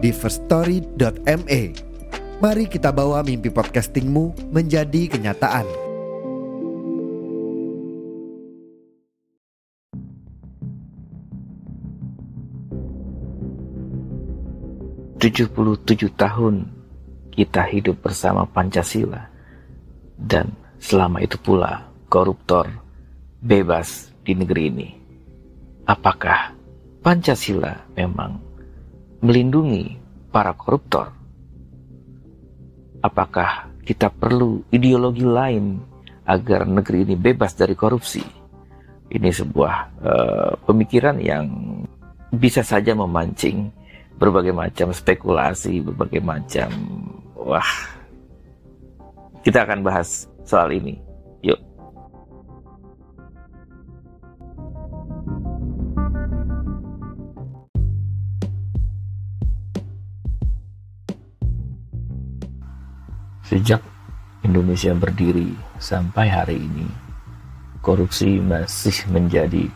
di firststory.me. Mari kita bawa mimpi podcastingmu menjadi kenyataan. Tujuh puluh tujuh tahun kita hidup bersama Pancasila dan selama itu pula koruptor bebas di negeri ini. Apakah Pancasila memang melindungi para koruptor? Apakah kita perlu ideologi lain agar negeri ini bebas dari korupsi? Ini sebuah uh, pemikiran yang bisa saja memancing berbagai macam spekulasi, berbagai macam wah. Kita akan bahas soal ini. Sejak Indonesia berdiri sampai hari ini, korupsi masih menjadi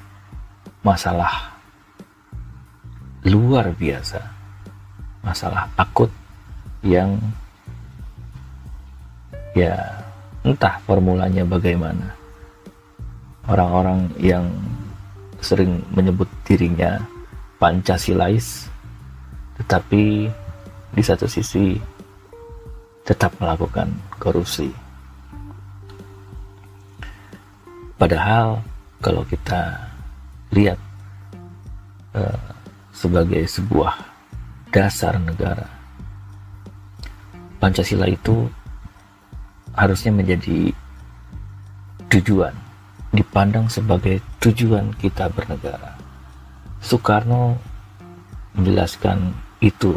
masalah luar biasa, masalah akut yang ya entah formulanya bagaimana. Orang-orang yang sering menyebut dirinya Pancasilais, tetapi di satu sisi tetap melakukan korupsi. Padahal kalau kita lihat uh, sebagai sebuah dasar negara, Pancasila itu harusnya menjadi tujuan, dipandang sebagai tujuan kita bernegara. Soekarno menjelaskan itu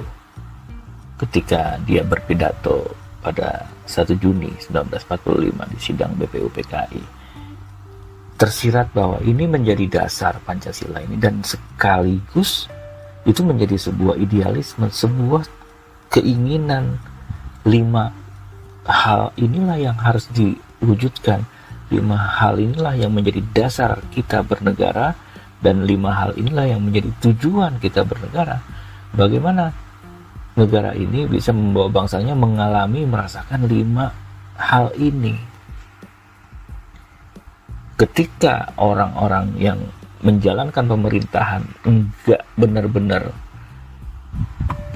ketika dia berpidato pada 1 Juni 1945 di sidang BPUPKI tersirat bahwa ini menjadi dasar Pancasila ini dan sekaligus itu menjadi sebuah idealisme, sebuah keinginan lima hal inilah yang harus diwujudkan. Lima hal inilah yang menjadi dasar kita bernegara dan lima hal inilah yang menjadi tujuan kita bernegara. Bagaimana negara ini bisa membawa bangsanya mengalami merasakan lima hal ini. Ketika orang-orang yang menjalankan pemerintahan enggak benar-benar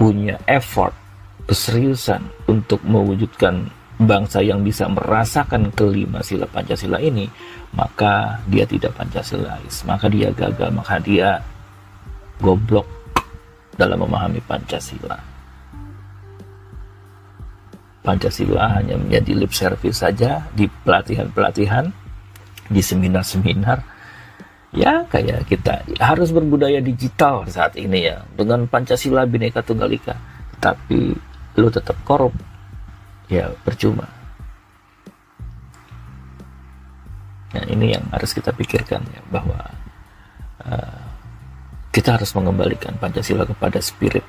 punya effort keseriusan untuk mewujudkan bangsa yang bisa merasakan kelima sila Pancasila ini, maka dia tidak Pancasilais, maka dia gagal, maka dia goblok dalam memahami Pancasila. Pancasila hanya menjadi lip service saja di pelatihan-pelatihan, di seminar-seminar. Ya, kayak kita harus berbudaya digital saat ini ya, dengan Pancasila Bhinneka Tunggal Ika. Tapi lu tetap korup, ya percuma. Nah, ini yang harus kita pikirkan ya, bahwa uh, kita harus mengembalikan Pancasila kepada spirit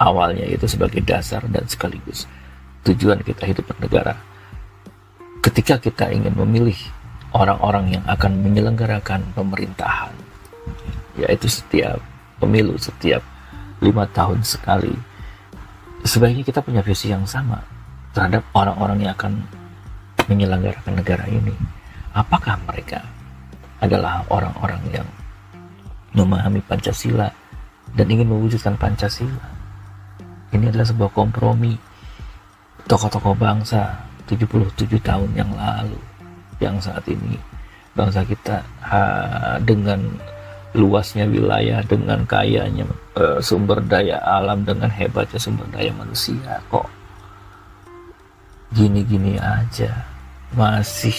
awalnya itu sebagai dasar dan sekaligus tujuan kita hidup bernegara. Ketika kita ingin memilih orang-orang yang akan menyelenggarakan pemerintahan, yaitu setiap pemilu setiap lima tahun sekali, sebaiknya kita punya visi yang sama terhadap orang-orang yang akan menyelenggarakan negara ini. Apakah mereka adalah orang-orang yang memahami Pancasila dan ingin mewujudkan Pancasila? Ini adalah sebuah kompromi tokoh-tokoh bangsa 77 tahun yang lalu yang saat ini. Bangsa kita ha, dengan luasnya wilayah dengan kayanya e, sumber daya alam dengan hebatnya sumber daya manusia kok gini-gini aja. Masih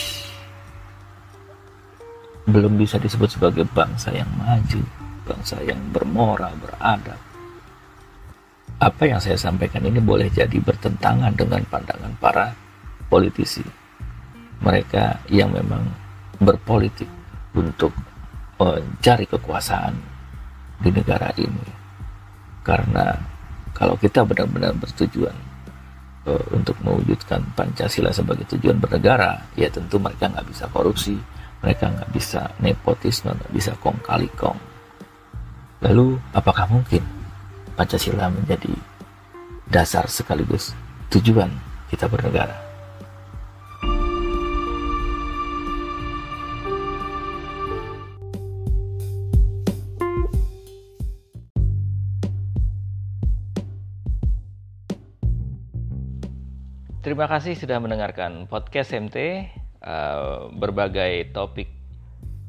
belum bisa disebut sebagai bangsa yang maju bangsa yang bermoral beradab apa yang saya sampaikan ini boleh jadi bertentangan dengan pandangan para politisi. Mereka yang memang berpolitik untuk mencari kekuasaan di negara ini. Karena kalau kita benar-benar bertujuan uh, untuk mewujudkan Pancasila sebagai tujuan bernegara, ya tentu mereka nggak bisa korupsi, mereka nggak bisa nepotisme, nggak bisa kong kali kong. Lalu, apakah mungkin Pancasila menjadi dasar sekaligus tujuan kita bernegara? Terima kasih sudah mendengarkan podcast MT. Eh, berbagai topik